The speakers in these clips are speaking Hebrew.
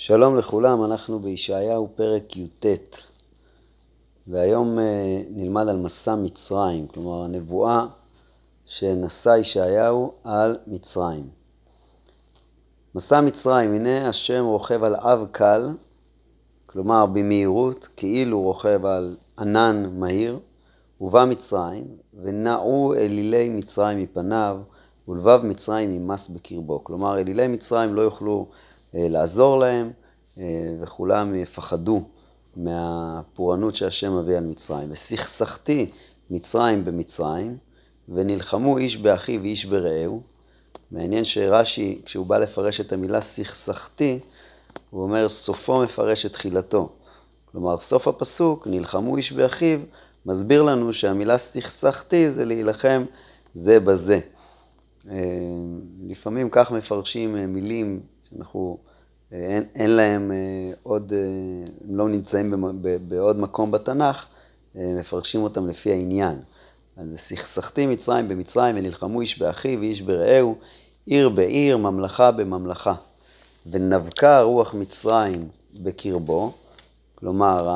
שלום לכולם, אנחנו בישעיהו פרק י"ט, והיום אה, נלמד על מסע מצרים, כלומר הנבואה שנשא ישעיהו על מצרים. מסע מצרים, הנה השם רוכב על אב קל, כלומר במהירות, כאילו רוכב על ענן מהיר, ובא מצרים, ונעו אלילי מצרים מפניו, ולבב מצרים ימס בקרבו. כלומר, אלילי מצרים לא יוכלו לעזור להם, אה, וכולם יפחדו מהפורענות שהשם מביא על מצרים. וסכסכתי מצרים במצרים, ונלחמו איש באחיו ואיש ברעהו. מעניין שרש"י, כשהוא בא לפרש את המילה סכסכתי, הוא אומר סופו מפרש את תחילתו. כלומר, סוף הפסוק, נלחמו איש באחיו, מסביר לנו שהמילה סכסכתי זה להילחם זה בזה. אה, לפעמים כך מפרשים מילים שאנחנו, אה, אין, אין להם אה, עוד, אה, הם לא נמצאים בעוד מקום בתנ"ך, מפרשים אותם לפי העניין. אז סכסכתי מצרים במצרים ונלחמו איש באחיו ואיש ברעהו, עיר בעיר, ממלכה בממלכה. ונבקה רוח מצרים בקרבו, כלומר,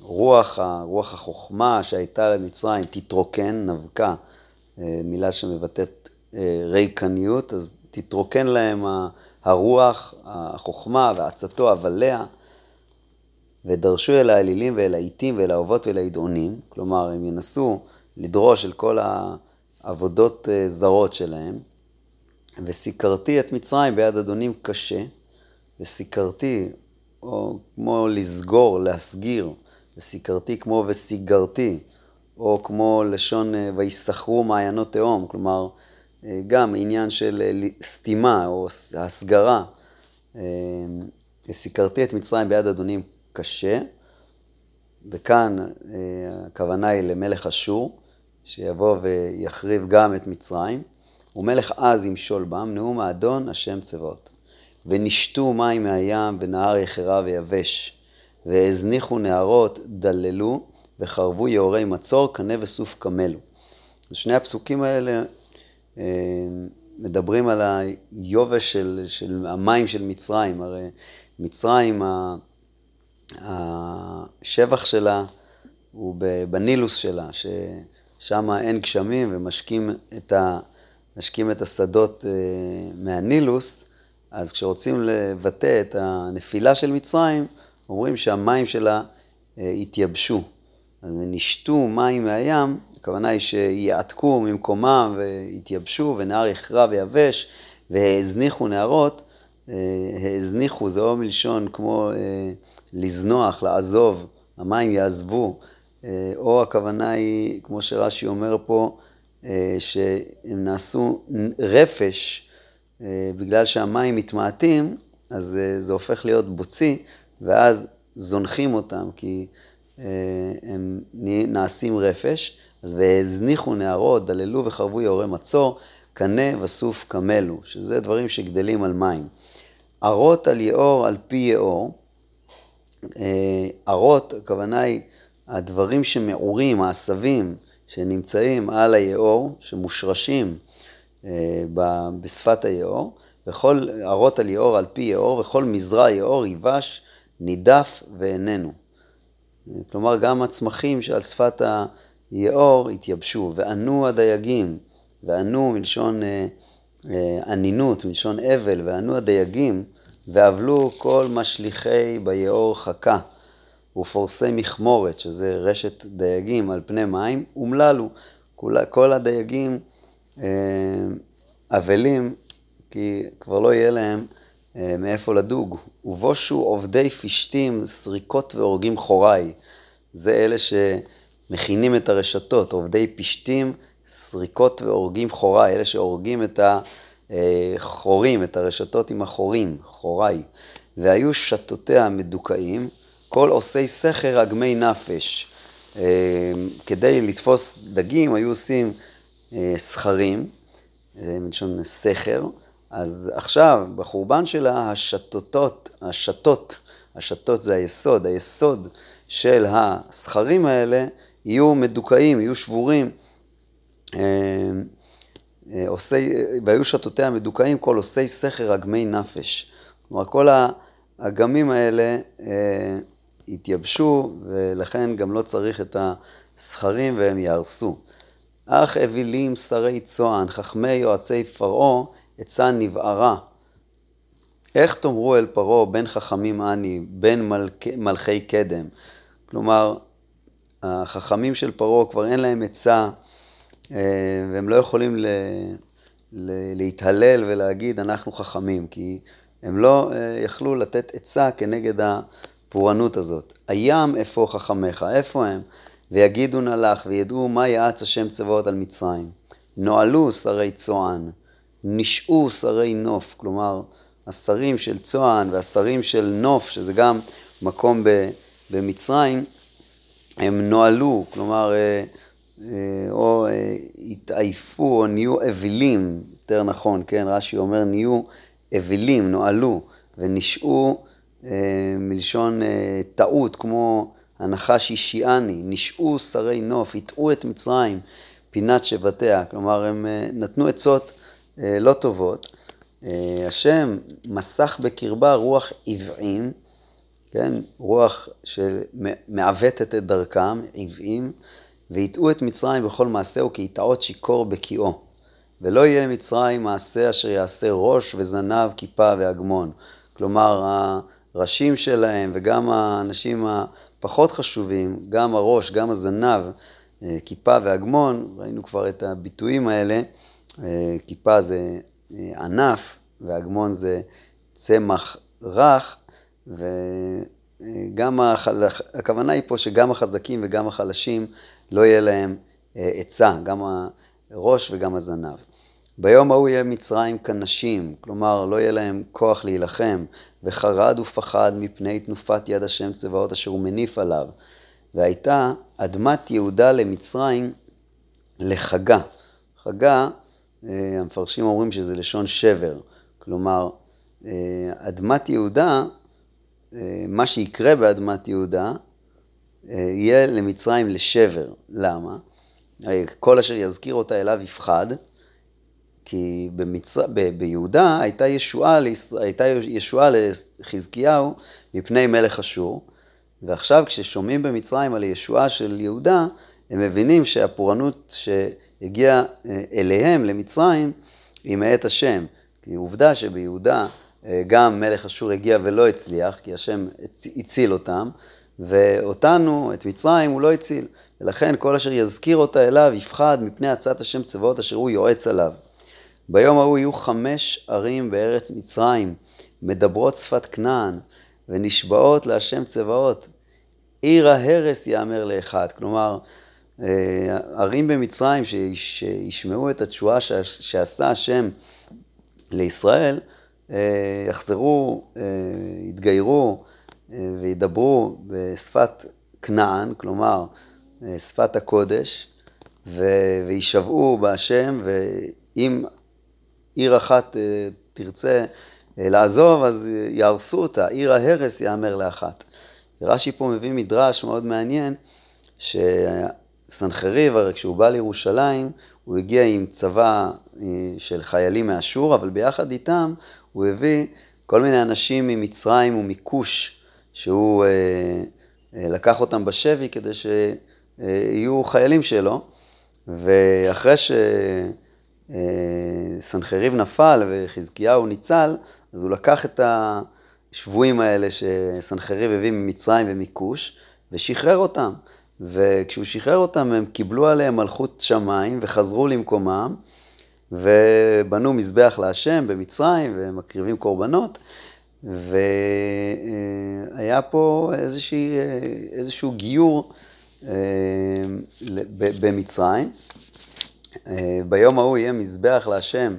הרוח, רוח החוכמה שהייתה למצרים תתרוקן, נבקה, מילה שמבטאת ריקניות, אז תתרוקן להם הרוח, החוכמה ועצתו אבליה, ודרשו אל האלילים ואל העיתים ואל האהובות ואל הידעונים, כלומר הם ינסו לדרוש אל כל העבודות אה, זרות שלהם, וסיקרתי את מצרים ביד אדונים קשה, וסיקרתי, או כמו לסגור, להסגיר, וסיקרתי כמו וסיגרתי, או כמו לשון אה, ויסחרו מעיינות תהום, כלומר גם עניין של אה, סתימה או הסגרה. אה, סיקרתי את מצרים ביד אדונים קשה, וכאן אה, הכוונה היא למלך אשור, שיבוא ויחריב גם את מצרים, ומלך עז ימשול בם, נאום האדון השם צבאות. ונשתו מים מהים, ונהר יחרה ויבש, והזניחו נהרות, דללו, וחרבו יאורי מצור, קנה וסוף קמלו. שני הפסוקים האלה אה, מדברים על היובש של, של המים של מצרים. הרי מצרים, השבח שלה הוא בנילוס שלה, ששם אין גשמים ומשקים את, ה, את השדות אה, מהנילוס, אז כשרוצים לבטא את הנפילה של מצרים, אומרים שהמים שלה אה, התייבשו. אז נשתו מים מהים, הכוונה היא שיעתקו ממקומם ויתייבשו, ונהר יכרע ויבש, והזניחו נהרות. אה, הזניחו זה או מלשון כמו אה, לזנוח, לעזוב, המים יעזבו, אה, או הכוונה היא, כמו שרש"י אומר פה, שהם נעשו רפש, בגלל שהמים מתמעטים, אז זה הופך להיות בוצי, ואז זונחים אותם, כי הם נעשים רפש. אז והזניחו נהרות, דללו וחרבו יאורי מצור, קנה וסוף קמלו, שזה דברים שגדלים על מים. ערות על יאור על פי יאור, אה, ערות, הכוונה היא הדברים שמעורים, העשבים שנמצאים על היאור, שמושרשים אה, בשפת היאור, וכל ערות על יאור על פי יאור, וכל מזרע יאור יבש, נידף ואיננו. כלומר, גם הצמחים שעל שפת ה... יאור התייבשו, וענו הדייגים, וענו מלשון אה, אה, ענינות, מלשון אבל, וענו הדייגים, ואבלו כל משליכי ביאור חכה, ופורסי מכמורת, שזה רשת דייגים על פני מים, אומללו. כל, כל הדייגים אה, אבלים, כי כבר לא יהיה להם אה, מאיפה לדוג. ובושו עובדי פשתים, סריקות והורגים חורי. זה אלה ש... מכינים את הרשתות, עובדי פשתים, סריקות והורגים חורי, אלה שהורגים את החורים, את הרשתות עם החורים, חורי. והיו שתותיה מדוכאים, כל עושי סכר אגמי נפש. אה, כדי לתפוס דגים היו עושים סכרים, אה, מלשון סכר, אז עכשיו, בחורבן שלה, השתותות, השתות, השתות זה היסוד, היסוד של הסכרים האלה יהיו מדוכאים, יהיו שבורים. אה, אה, עושי, והיו שתותיה מדוכאים כל עושי סכר אגמי נפש. כלומר, כל האגמים האלה אה, יתייבשו, ולכן גם לא צריך את הסכרים והם יהרסו. אך אווילים שרי צוען, חכמי יועצי פרעה, עצה נבערה. איך תאמרו אל פרעה, בן חכמים אני, בן מלכ... מלכי קדם? כלומר, החכמים של פרעה כבר אין להם עצה, אה, והם לא יכולים ל... ל... להתהלל ולהגיד אנחנו חכמים, כי הם לא אה, יכלו לתת עצה כנגד הפורענות הזאת. הים איפה חכמיך? איפה הם? ויגידו נא לך, וידעו מה יעץ השם צבאות על מצרים. נועלו שרי צוען, נשעו שרי נוף, כלומר, השרים של צוען והשרים של נוף, שזה גם מקום במצרים, הם נועלו, כלומר, אה, אה, או התעייפו או נהיו אווילים, יותר נכון, כן, רש"י אומר נהיו אווילים, נועלו, ונשעו אה, מלשון אה, טעות, כמו הנחש השיעני, נשעו שרי נוף, הטעו את מצרים, פינת שבטיה, כלומר הם אה, נתנו עצות אה, לא טובות. אה, השם מסך בקרבה רוח עוועים, כן, רוח שמעוותת את דרכם, עוועים, והטעו את מצרים בכל מעשהו כי יטעות שיכור בקיאו. ולא יהיה למצרים מעשה אשר יעשה ראש וזנב, כיפה והגמון. כלומר, הראשים שלהם וגם האנשים הפחות חשובים, גם הראש, גם הזנב, אה, כיפה והגמון, ראינו כבר את הביטויים האלה, אה, כיפה זה אה, ענף והגמון זה צמח רך, וגם החל... הכוונה היא פה שגם החזקים וגם החלשים לא יהיה להם עצה, גם הראש וגם הזנב. ביום ההוא יהיה מצרים כנשים, כלומר לא יהיה להם כוח להילחם, וחרד ופחד מפני תנופת יד השם צבאות אשר הוא מניף עליו. והייתה אדמת יהודה למצרים לחגה. חגה, אה, המפרשים אומרים שזה לשון שבר. כלומר, אה, אדמת יהודה, אה, מה שיקרה באדמת יהודה, יהיה למצרים לשבר. למה? כל אשר יזכיר אותה אליו יפחד, כי במצר... ב... ביהודה הייתה ישועה, לישראל... הייתה ישועה לחזקיהו מפני מלך אשור, ועכשיו כששומעים במצרים על ישועה של יהודה, הם מבינים שהפורענות שהגיעה אה, אליהם, למצרים, היא מאת השם. כי עובדה שביהודה אה, גם מלך אשור הגיע ולא הצליח, כי השם הציל אותם, ואותנו, את מצרים, הוא לא הציל. ולכן כל אשר יזכיר אותה אליו יפחד מפני עצת השם צבאות אשר הוא יועץ עליו. ביום ההוא יהיו חמש ערים בארץ מצרים, מדברות שפת כנען, ונשבעות להשם צבאות. עיר ההרס יאמר לאחד. כלומר, אה, ערים במצרים שישמעו את התשועה שעשה השם לישראל, אה, יחזרו, אה, יתגיירו וידברו בשפת כנען, כלומר, שפת הקודש, וישבעו בהשם, ואם עיר אחת אה, תרצה אה, לעזוב, אז יהרסו אותה, עיר ההרס יאמר לאחת. רש"י פה מביא מדרש מאוד מעניין, שסנחריב, הרי כשהוא בא לירושלים, הוא הגיע עם צבא אה, של חיילים מאשור, אבל ביחד איתם הוא הביא כל מיני אנשים ממצרים ומכוש, שהוא לקח אותם בשבי כדי שיהיו חיילים שלו, ואחרי ש... אה, נפל וחזקיהו ניצל, אז הוא לקח את השבויים האלה שסנחריב הביא ממצרים ומכוש, ושחרר אותם. וכשהוא שחרר אותם, הם קיבלו עליהם מלכות שמיים וחזרו למקומם, ובנו מזבח להשם במצרים, ומקריבים קורבנות, והיה פה איזושהי, איזשהו גיור אה, במצרים. אה, ביום ההוא יהיה מזבח להשם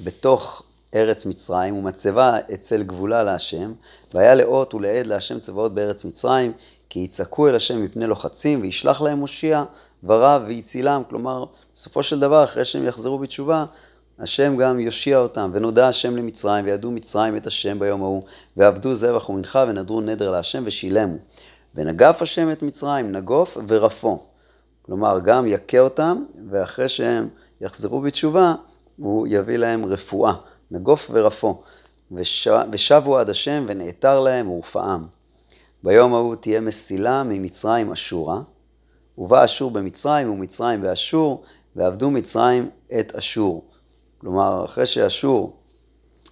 בתוך ארץ מצרים, ומצבה אצל גבולה להשם, והיה לאות ולעד להשם צבאות בארץ מצרים, כי יצעקו אל השם מפני לוחצים, וישלח להם מושיע, ורב ויצילם. כלומר, בסופו של דבר, אחרי שהם יחזרו בתשובה, השם גם יושיע אותם, ונודע השם למצרים, וידעו מצרים את השם ביום ההוא, ועבדו זבח ומנחה, ונדרו נדר להשם, ושילמו. ונגף השם את מצרים, נגוף ורפו. כלומר, גם יכה אותם, ואחרי שהם יחזרו בתשובה, הוא יביא להם רפואה, נגוף ורפו. ושבו עד השם ונעתר להם ורפאם. ביום ההוא תהיה מסילה ממצרים אשורה, ובא אשור במצרים ומצרים באשור, ועבדו מצרים את אשור. כלומר, אחרי שאשור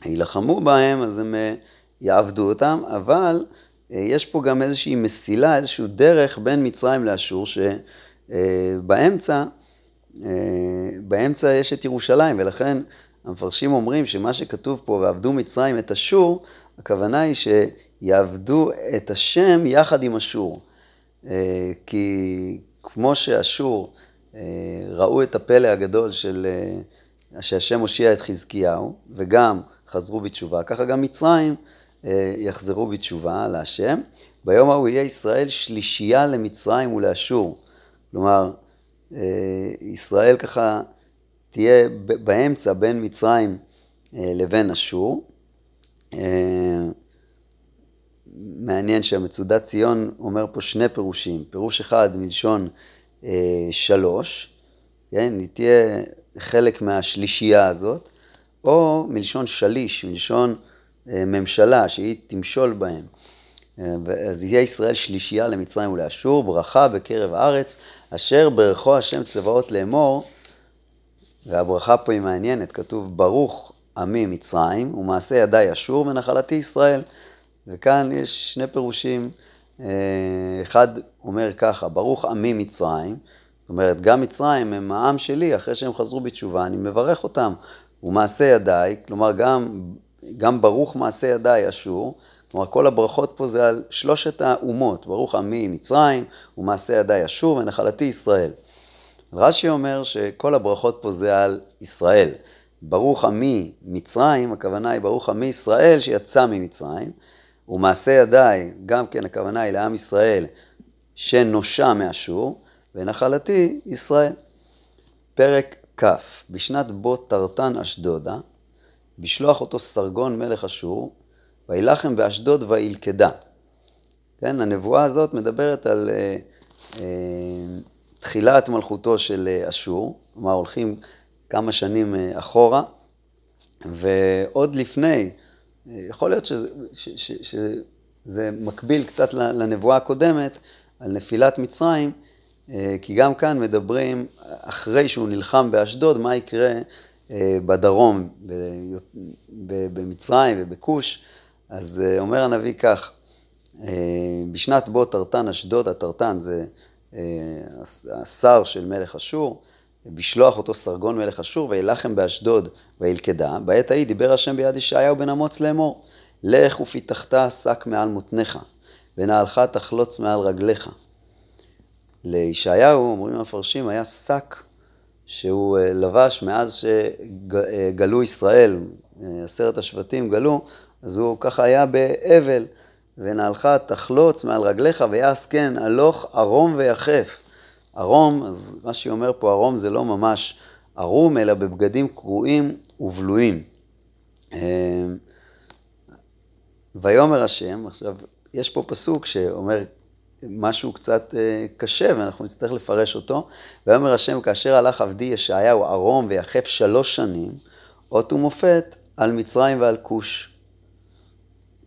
יילחמו בהם, אז הם אה, יעבדו אותם, אבל אה, יש פה גם איזושהי מסילה, איזושהי דרך בין מצרים לאשור, שבאמצע אה, באמצע יש את ירושלים, ולכן המפרשים אומרים שמה שכתוב פה, ועבדו מצרים את אשור, הכוונה היא שיעבדו את השם יחד עם אשור. כי כמו שאשור ראו את הפלא הגדול של שהשם הושיע את חזקיהו, וגם חזרו בתשובה, ככה גם מצרים אה, יחזרו בתשובה להשם. ביום ההוא יהיה ישראל שלישייה למצרים ולאשור. כלומר, אה, ישראל ככה תהיה באמצע בין מצרים אה, לבין אשור. מעניין שהמצודת ציון אומר פה שני פירושים. פירוש אחד מלשון שלוש, כן, היא תהיה חלק מהשלישייה הזאת, או מלשון שליש, מלשון אה, ממשלה, שהיא תמשול בהם. אה, אז יהיה ישראל שלישייה למצרים ולאשור, ברכה בקרב הארץ, אשר ברכו השם צבאות לאמור, והברכה פה היא מעניינת, כתוב ברוך עמי מצרים ומעשה ידי אשור ונחלתי ישראל. וכאן יש שני פירושים, אה, אחד אומר ככה, ברוך עמי מצרים, זאת אומרת, גם מצרים הם העם שלי, אחרי שהם חזרו בתשובה, אני מברך אותם. ומעשה ידיי, כלומר גם, גם ברוך מעשה ידיי אשור, כלומר כל הברכות פה זה על שלושת האומות, ברוך עמי מצרים ומעשה ידיי אשור ונחלתי ישראל. רש"י אומר שכל הברכות פה זה על ישראל. ברוך עמי מצרים, הכוונה היא ברוך עמי ישראל שיצא ממצרים, ומעשה ידיי, גם כן הכוונה היא לעם ישראל שנושע מאשור, ונחלתי ישראל. פרק כ' בשנת בו תרתן אשדודה, בשלוח אותו סרגון מלך אשור, וילחם באשדוד וילכדה. כן, הנבואה הזאת מדברת על אה, אה, תחילת מלכותו של אה, אשור, כלומר הולכים כמה שנים אה, אחורה, ועוד לפני, אה, יכול להיות שזה, ש, ש, שזה מקביל קצת לנבואה הקודמת על נפילת מצרים, אה, כי גם כאן מדברים, אחרי שהוא נלחם באשדוד, מה יקרה אה, בדרום, במצרים ובכוש. אז אה, אומר הנביא כך, בשנת בו תרתן אשדוד, התרתן זה השר של מלך אשור, בשלוח אותו סרגון מלך אשור, וילחם באשדוד וילכדה. בעת ההיא דיבר השם ביד ישעיהו בן אמוץ לאמור, לך ופיתחת שק מעל מותניך, ונעלך תחלוץ מעל רגליך. לישעיהו, אומרים המפרשים, היה שק שהוא אה, לבש מאז שגלו ישראל, אה, עשרת השבטים גלו, אז הוא ככה היה באבל, ונעלך תחלוץ מעל רגליך ויעש כן, הלוך ערום ויחף. ערום, אז רש"י אומר פה, ערום זה לא ממש ערום, אלא בבגדים קרועים ובלויים. ויאמר השם, עכשיו, יש פה פסוק שאומר, משהו קצת אה, קשה ואנחנו נצטרך לפרש אותו. ויאמר השם, כאשר הלך עבדי ישעיהו ערום ויחף שלוש שנים, אות ומופת על מצרים ועל כוש.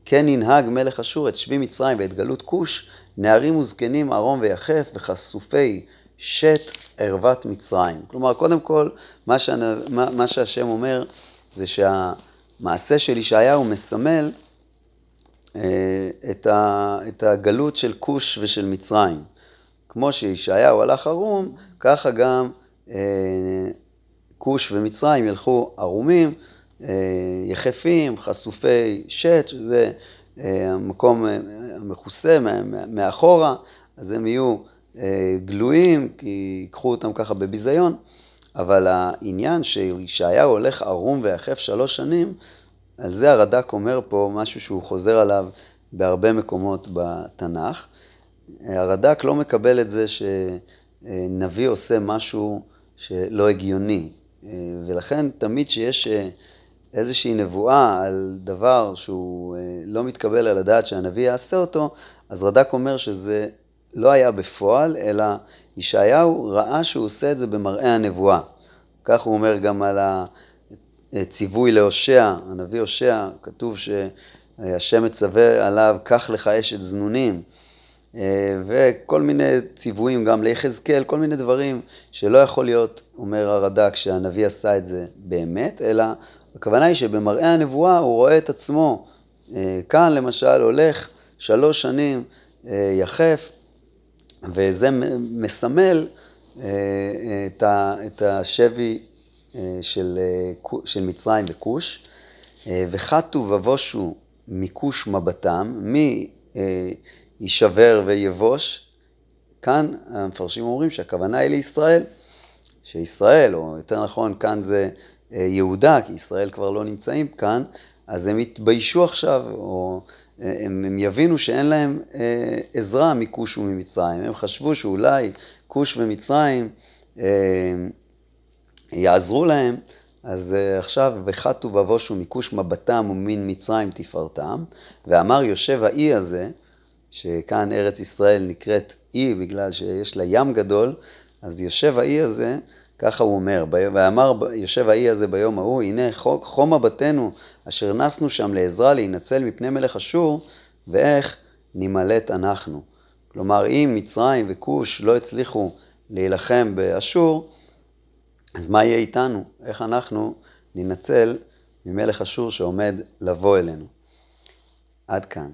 כן ינהג מלך אשור את שבי מצרים ואת גלות כוש, נערים וזקנים ערום ויחף וחשופי שת ערוות מצרים. כלומר, קודם כל, מה, שאני, מה, מה שהשם אומר זה שהמעשה של ישעיהו מסמל אה, את, ה, את הגלות של כוש ושל מצרים. כמו שישעיהו הלך ערום, ככה גם אה, ומצרים ילכו ערומים, אה, יחפים, חשופי שת, שזה המקום המכוסה מאחורה, אז הם יהיו גלויים, כי ייקחו אותם ככה בביזיון, אבל העניין שישעיהו הולך ערום ויחף שלוש שנים, על זה הרד"ק אומר פה משהו שהוא חוזר עליו בהרבה מקומות בתנ"ך. הרד"ק לא מקבל את זה שנביא עושה משהו שלא הגיוני, ולכן תמיד שיש איזושהי נבואה על דבר שהוא לא מתקבל על הדעת שהנביא יעשה אותו, אז רד"ק אומר שזה לא היה בפועל, אלא ישעיהו ראה שהוא עושה את זה במראה הנבואה. כך הוא אומר גם על ציווי להושע, הנביא הושע, כתוב שהשם מצווה עליו, קח לך אשת זנונים, וכל מיני ציוויים גם ליחזקאל, כל מיני דברים שלא יכול להיות, אומר הרד"ק, שהנביא עשה את זה באמת, אלא הכוונה היא שבמראה הנבואה הוא רואה את עצמו, כאן למשל הולך שלוש שנים יחף, וזה מסמל את השבי של, של מצרים וכוש, וחטו ובושו מכוש מבטם, מי יישבר ויבוש, כאן המפרשים אומרים שהכוונה היא לישראל, שישראל, או יותר נכון כאן זה יהודה, כי ישראל כבר לא נמצאים כאן, אז הם יתביישו עכשיו, או הם, הם יבינו שאין להם עזרה מכוש וממצרים. הם חשבו שאולי כוש ומצרים יעזרו להם, אז עכשיו וחטו ובושו מכוש מבטם ומן מצרים תפארתם, ואמר יושב האי הזה, שכאן ארץ ישראל נקראת אי בגלל שיש לה ים גדול, אז יושב האי הזה, ככה הוא אומר, ואמר יושב האי הזה ביום ההוא, הנה חום מבטנו אשר נסנו שם לעזרה להינצל מפני מלך אשור, ואיך נימלט אנחנו. כלומר, אם מצרים וכוש לא הצליחו להילחם באשור, אז מה יהיה איתנו? איך אנחנו ננצל ממלך אשור שעומד לבוא אלינו? עד כאן.